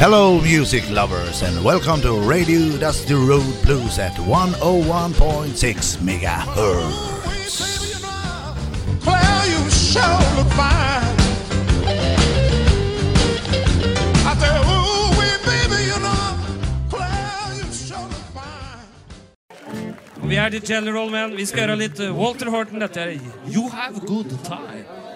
Hello, music lovers, and welcome to Radio Dusty Road Blues at 101.6 megahertz. Claire, you sure look fine. I said, ooh, wee, baby, you know, Claire, you sure look fine. Vi är ditt General Man. Vi ska göra lite Walter Horton. Detta är You have a good time.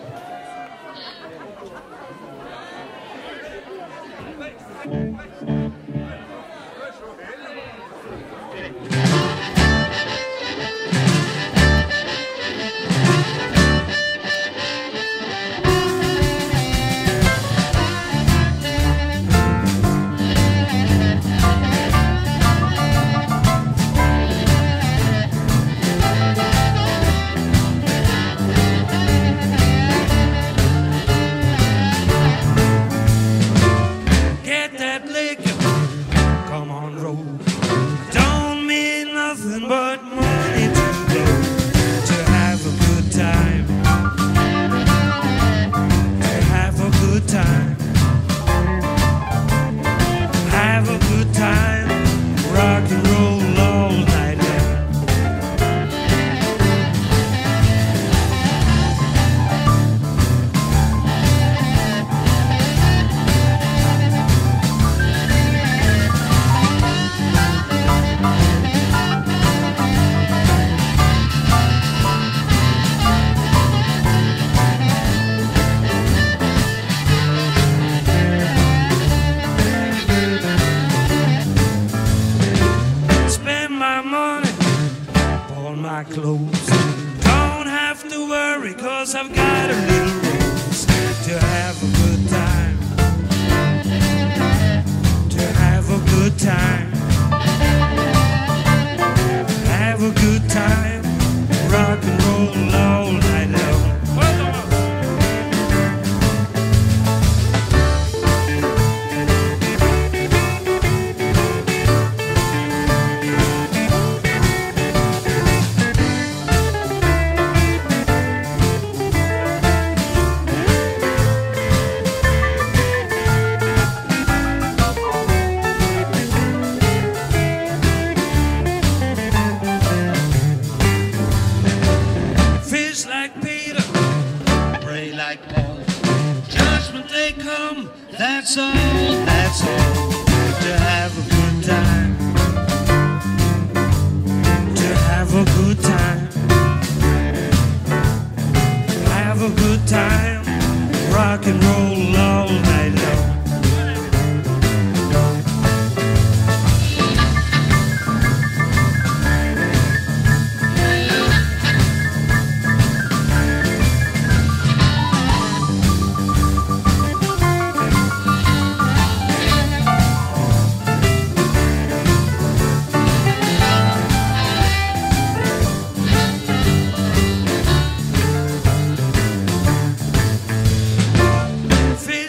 outside.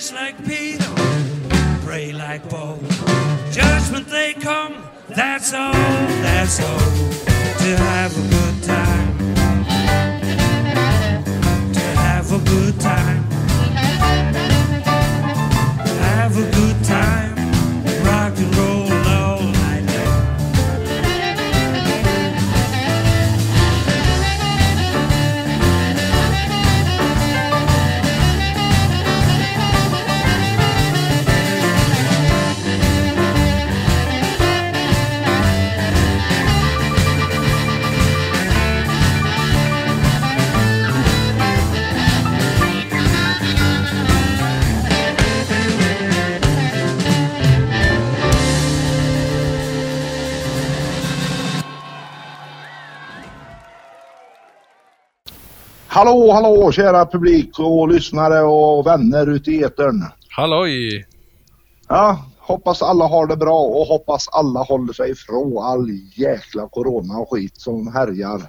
Fish like Peter, pray like Paul. Judgment they come, that's all, that's all. To have a good time. To have a good time. Hallå, hallå kära publik och lyssnare och vänner ute i etern. Halloj! Ja, hoppas alla har det bra och hoppas alla håller sig ifrån all jäkla corona och skit som härjar.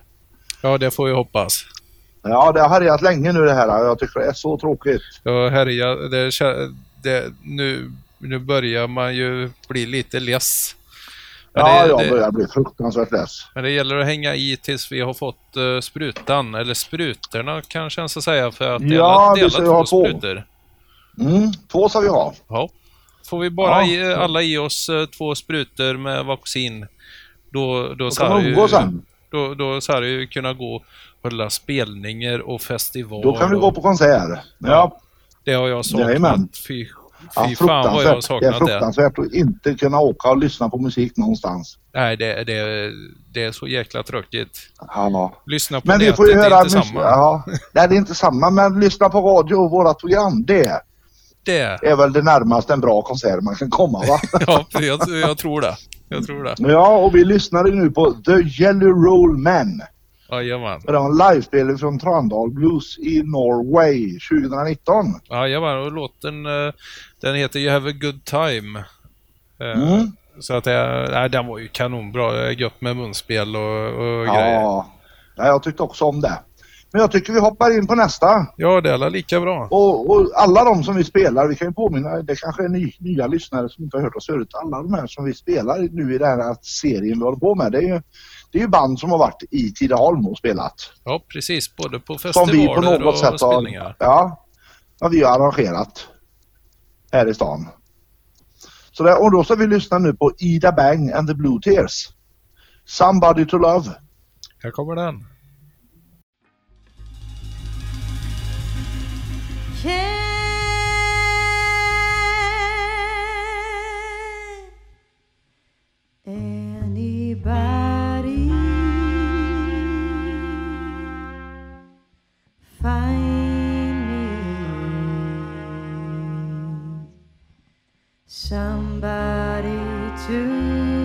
Ja, det får vi hoppas. Ja, det har härjat länge nu det här. Jag tycker det är så tråkigt. Ja, härja, det, det, nu, nu börjar man ju bli lite less. Ja, det, jag börjar bli fruktansvärt less. men det gäller att hänga i tills vi har fått uh, sprutan, eller sprutorna kanske jag ska säga, för att dela, Ja, dela två ha två. sprutor. Mm, två ska vi ha. Ja. Får vi bara Ja. ge, alla ge oss eh, två sprutor med vaccin, då, då, så ju-. Då, då så här ju kunna gå och hålla spelningar och festival. Då kan vi och, gå på konsert. Ja, Det har jag saknat. Jajamän. Fy, ja fy fan vad jag har fruktansvärt. Det är saknat det. fruktansvärt att inte kunna åka och lyssna på musik någonstans. Nej, det, det, det är så jäkla tråkigt. Ja. Lyssna på Men nätet, får ju det är höra inte samma. Ja. Nej, det är inte samma. Men lyssna på radio och vårat program. Det Det, är väl det närmaste en bra konsert man kan komma va? ja, jag, jag tror det. Jag tror det. ja, och vi lyssnade nu på The Yellow Roll Men. Jajamän. Det var en livespelning från Trandal Blues i Norway 2019. Jajamän, och låten eh, den heter You have a good time. Eh, Mm. Så att det, nej, den var ju kanonbra. Gött med munspel och, och grejer. Ja, ja, jag tyckte också om det. Men jag tycker vi hoppar in på nästa. Ja, det är lika bra. Och, och alla de som vi spelar, vi kan ju påminna, det kanske är ny, nya lyssnare som inte har hört oss förut. Alla de här som vi spelar nu i den här serien vi håller på med, det är ju, det är ju band som har varit i Tidaholm och spelat. Ja, precis. Både på Som festivaler vi på något och sätt har, spelningar. ja, ja, vi har arrangerat här i stan. Så där, och då ska vi lyssna nu på Ida Bang and the Blue Tears. Somebody to love. Här kommer den. Can anybody find me. Somebody to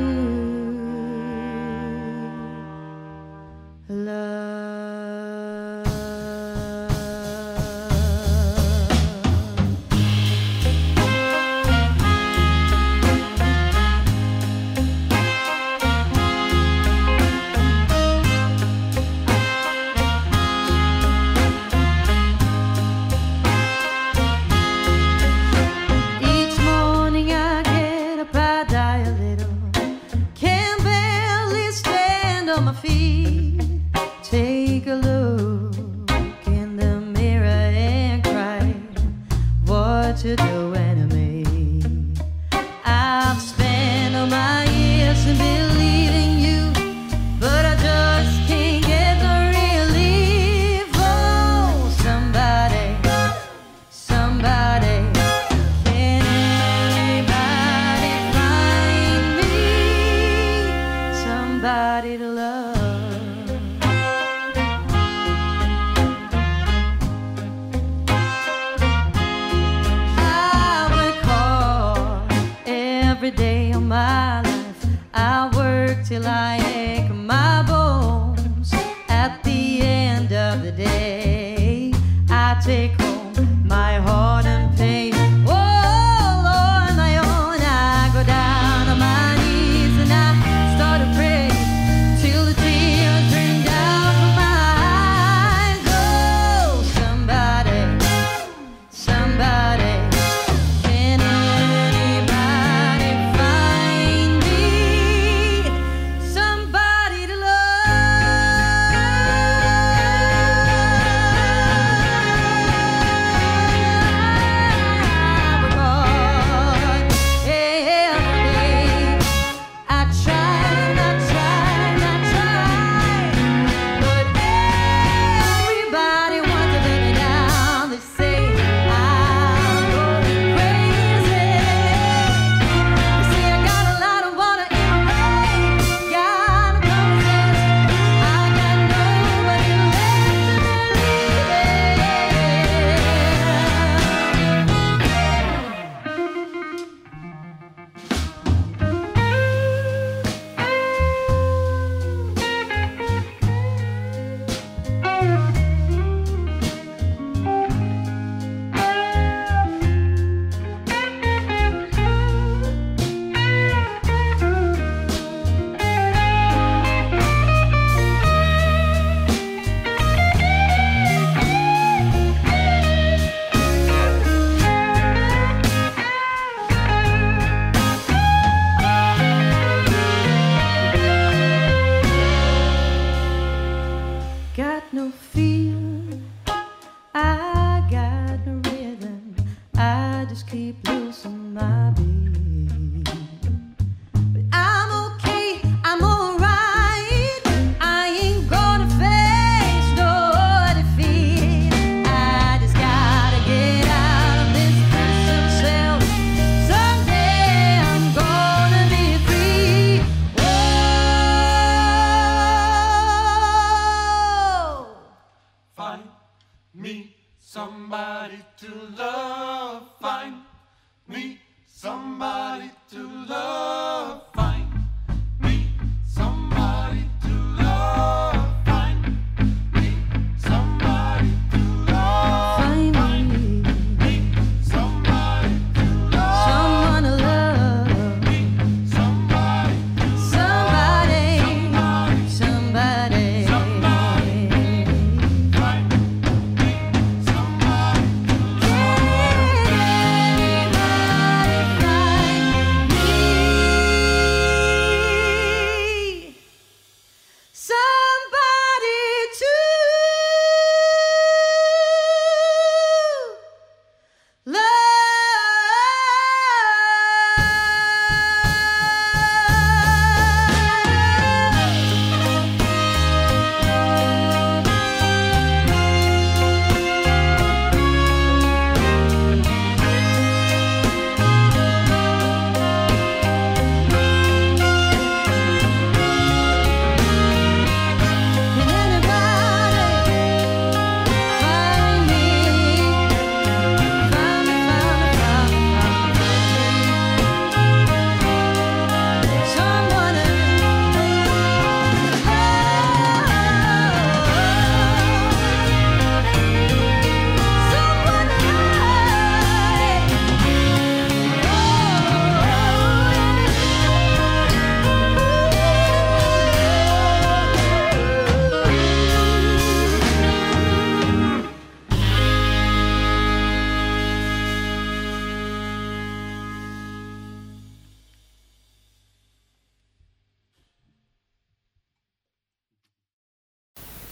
take home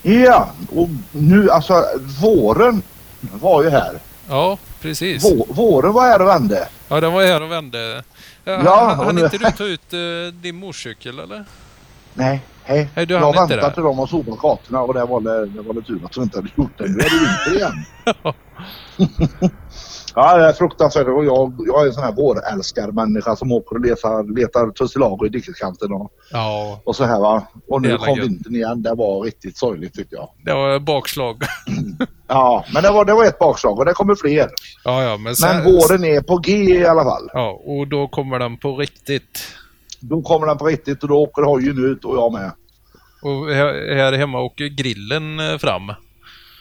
Ja, och nu alltså våren var ju här. Ja, precis. Vå, våren var här och vände. Ja, den var här och vände. Ja, Ja, han, inte du ta ut uh, din motorcykel eller? Nej, hej. Du jag väntade till de har sopat gatorna och det var det, det var det tur att de inte hade gjort det. Nu är det vinter igen. ja, det är fruktansvärt. Och jag, jag är en sån här vårälskarmänniska som åker och letar, letar tussilago i dikeskanten och, Ja, och så här va. Och nu kom gött. vintern igen. Det var riktigt sorgligt tycker jag. det var bakslag. Ja, men det var, det var ett bakslag och det kommer fler. ja, ja, men sen... Men våren är på G i alla fall. Ja, och då kommer den på riktigt. Då kommer den på riktigt och då åker hojen ut och jag med. Och här, här hemma åker grillen eh, fram.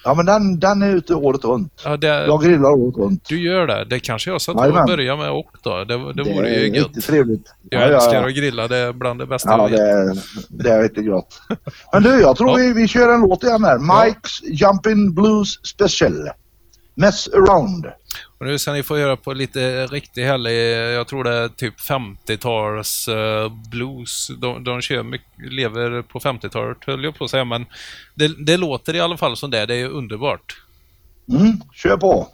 Ja men den, den är ute året runt. Ja, det, Jag grillar året runt. Du gör det. Det kanske jag ska och börja med och då. Det, det vore ju gött. trevligt. Jag Ja, älskar ja. att grilla. Det är bland det bästa Ja, jag vet. det är, det är riktigt gott. Men du, jag tror vi, vi kör en låt igen här. Mike's Jumpin' Blues Special. Mess around. Och nu ska ni få höra på lite riktig härlig, jag tror det är typ 50-tals eh, blues. De, de kör mycket, lever på 50-talet höll jag på att säga, men det, det låter i alla fall som det. Det är underbart. Mm, kör på.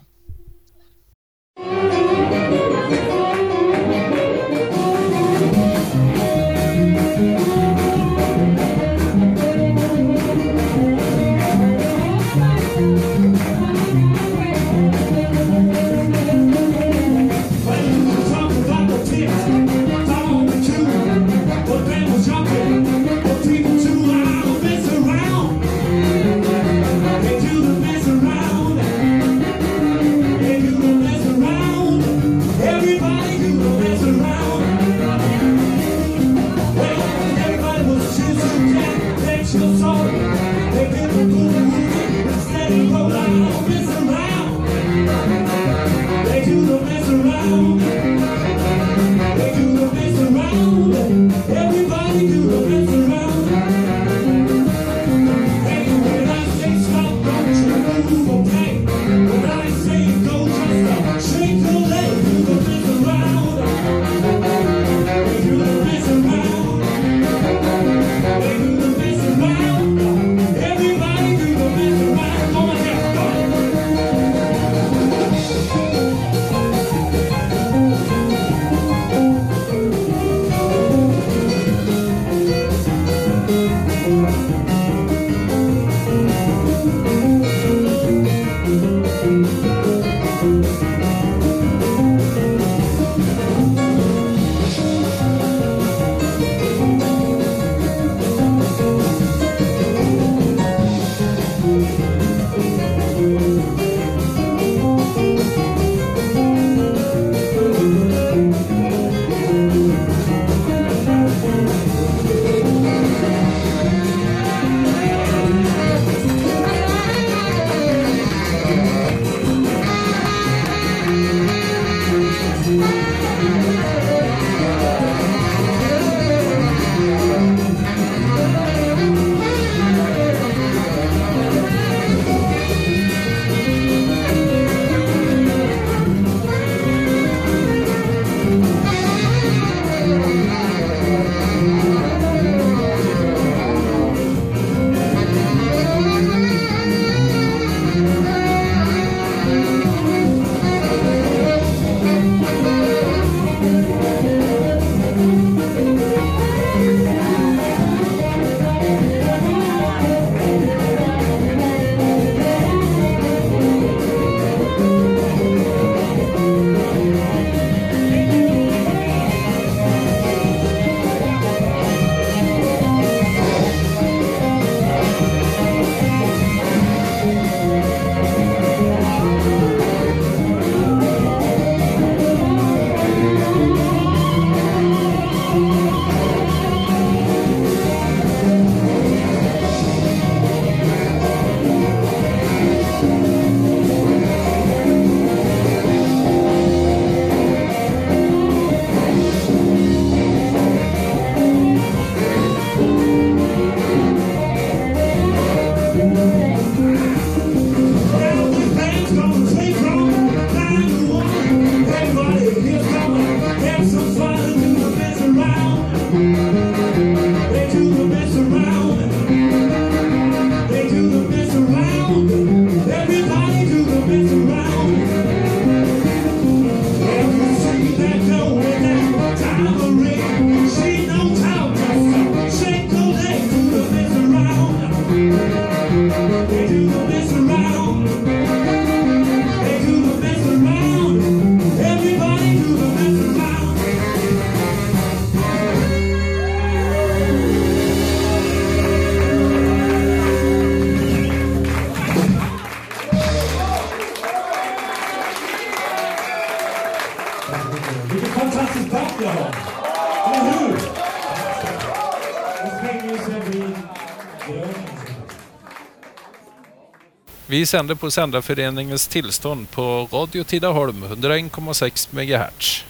Vi sänder på Sändarföreningens tillstånd på Radio Tidaholm 101,6 MHz.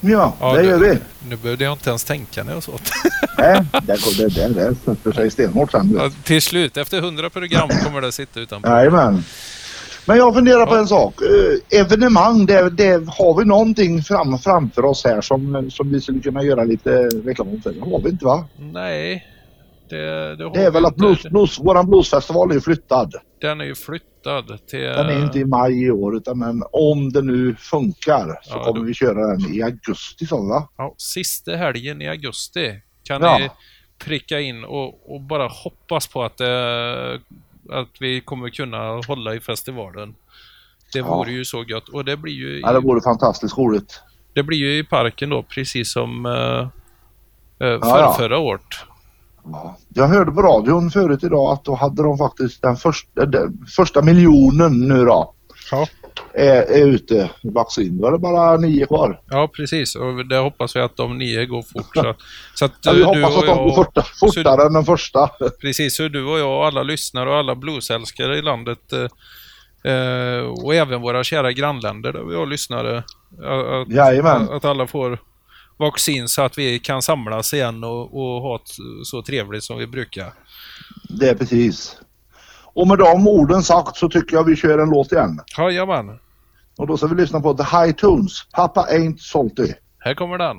Ja, Ja, det gör vi. Nu behövde jag inte ens tänka när jag sa det. Nej, det, det, det, det sätter sig stenhårt sen. Ja, till slut, efter 100 program kommer det sitta utanpå. Jajamän. Men jag funderar på en sak. Eh, evenemang, det, det, har vi någonting fram, framför oss här som, som vi skulle kunna göra lite reklam för? Det har vi inte va? Nej, det, det Det är väl att blues, blues, våran bluesfestival är ju flyttad. Den är ju flyttad till... Den är inte i maj i år utan men om det nu funkar så Ja, kommer då- vi köra den i augusti så va? Ja, sista helgen i augusti kan Ja. ni pricka in och, och bara hoppas på att, eh, att vi kommer kunna hålla i festivalen. Det Ja. vore ju så gött. Och det blir ju, Ja, det i, vore fantastiskt roligt. det blir ju i parken då, precis som uh, ja. för, förra året. Ja. Jag hörde på radion förut idag att då hade de faktiskt den första, den första miljonen nu då. Ja. Är, är ute vaccin. Då är det bara nio kvar. Ja, precis. Och det hoppas vi att de nio går fort. Så, så att Ja, du, vi du hoppas att de går jag, forta, fortare än den första. Precis, så du och jag och alla lyssnare och alla bluesälskare i landet eh, eh, och även våra kära grannländer där vi har lyssnare. eh, Att, Jajamän. att alla får vaccin så att vi kan samlas igen och, och ha ett så trevligt som vi brukar. Det är precis. Och med de orden sagt så tycker jag vi kör en låt igen. Jajamän, Och då ska vi lyssna på The High Tunes. Papa Ain't Salty. här kommer den.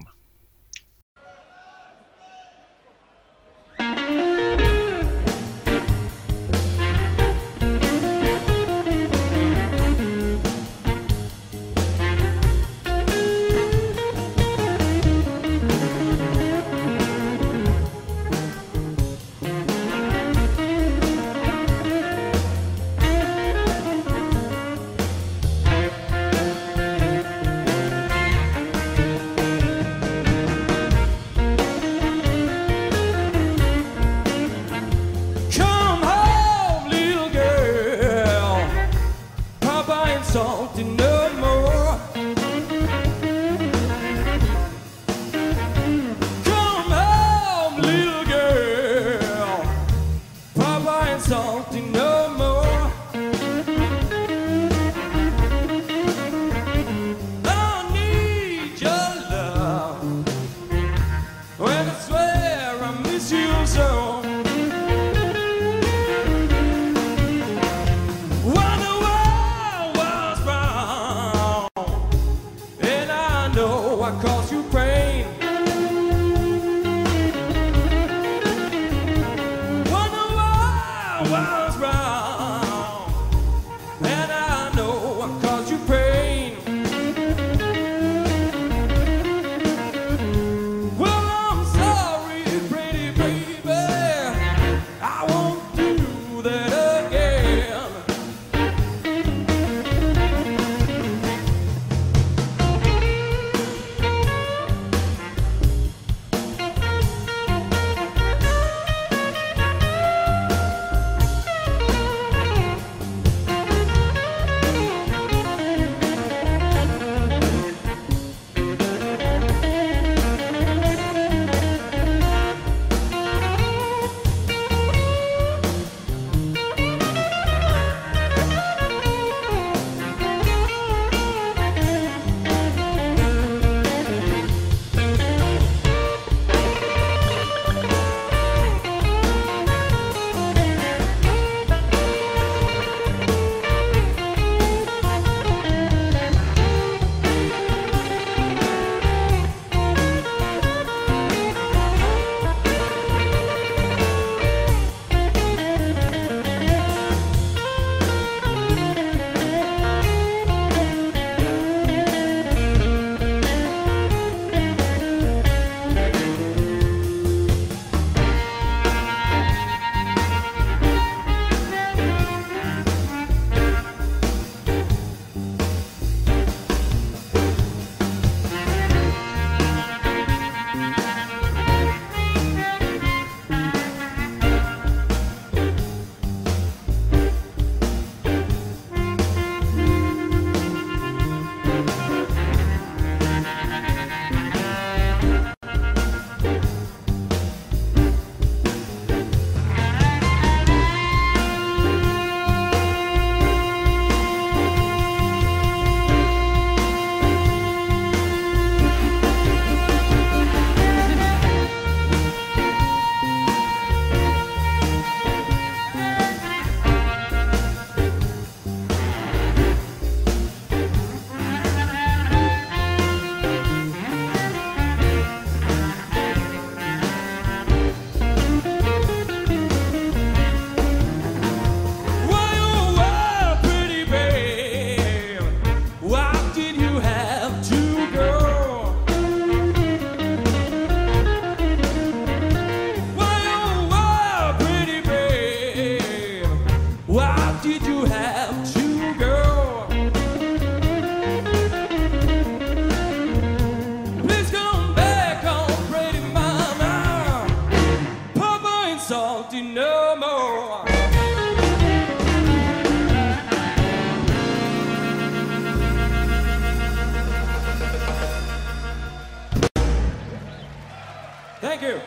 salty no more. Thank you.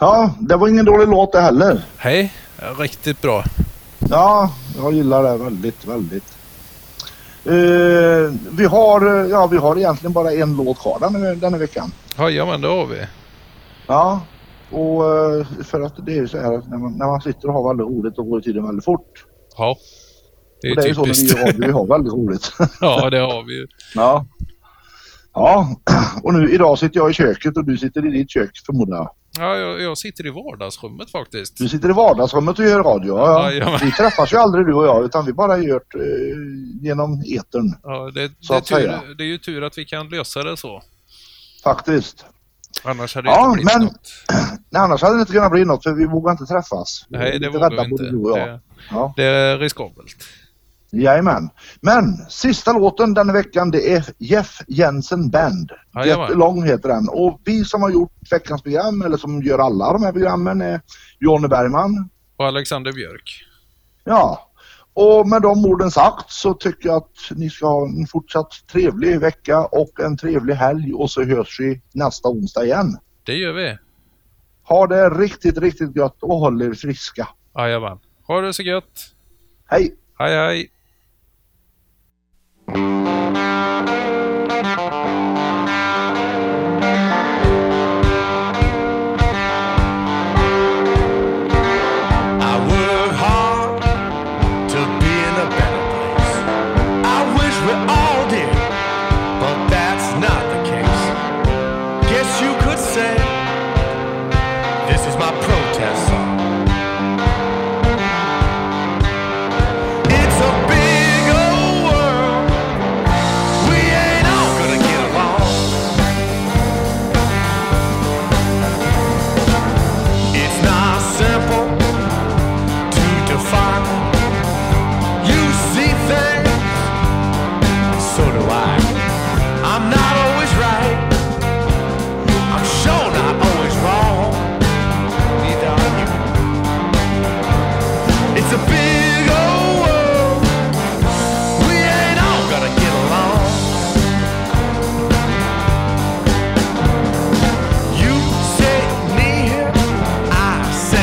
Ja, det var ingen dålig låt det heller. Hej, riktigt bra. Ja, jag gillar det väldigt, väldigt. Eh, vi, har, eh, ja, vi har egentligen bara en låt kvar den, den här veckan. Jajamän, det har vi. Ja, och eh, för att det är så här att när man, när man sitter och har väldigt roligt då går tiden väldigt fort. Ja. Det är och det är ju så när vi typiskt. radio, vi har väldigt roligt. ja, det har vi ju. ja. Ja, och nu idag sitter jag i köket och du sitter i ditt kök förmodar jag. Ja, jag, jag sitter i vardagsrummet faktiskt. Du sitter i vardagsrummet och gör radio. Ja, ja. Vi träffas ju aldrig du och jag utan vi bara gör eh, genom etern Ja, det, det, är tur, det är ju tur att vi kan lösa det så. faktiskt. Annars hade det Ja, inte blivit men- något. Nej, annars hade det inte kunnat bli något för vi vågar inte träffas. Nej, det vågar vi inte. Det, Ja. det är riskabelt. Jajamän. Men sista låten den veckan det är Jeff Jensen Band. Jajamän. Along heter den. Och vi som har gjort veckans program, eller som gör alla de här programmen, är Jonny Bergman. Och Alexander Björk. Ja. Och med de orden sagt så tycker jag att ni ska ha en fortsatt trevlig vecka och en trevlig helg och så hörs vi nästa onsdag igen. Det gör vi. Ha det riktigt, riktigt gött och håll er friska. Jajamän. Ha det så gött. Hej! Hej, hej. Thank you.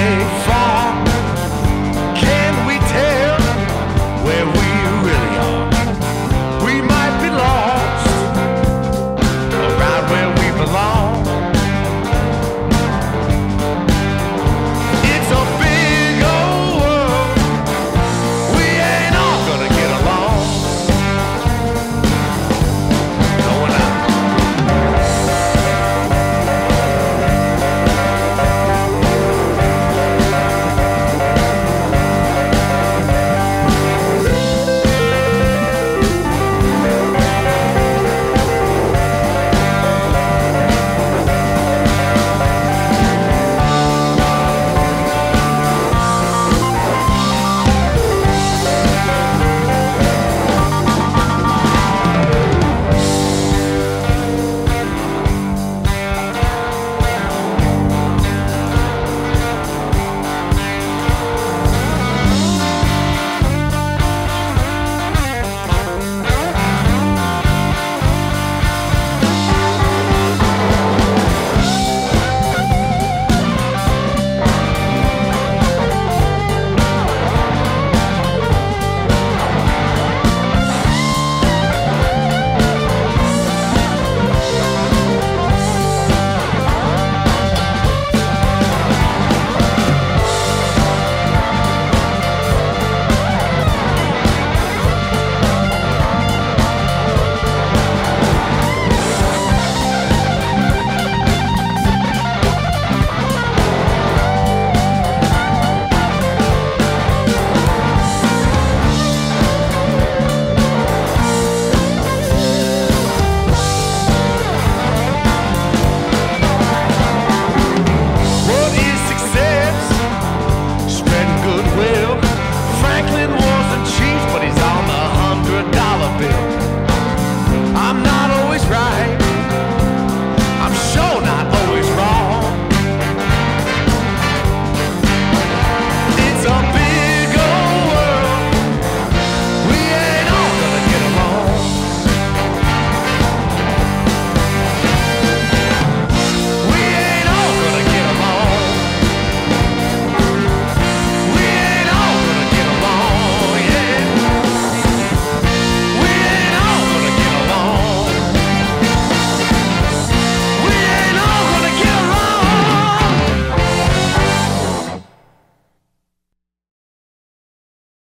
big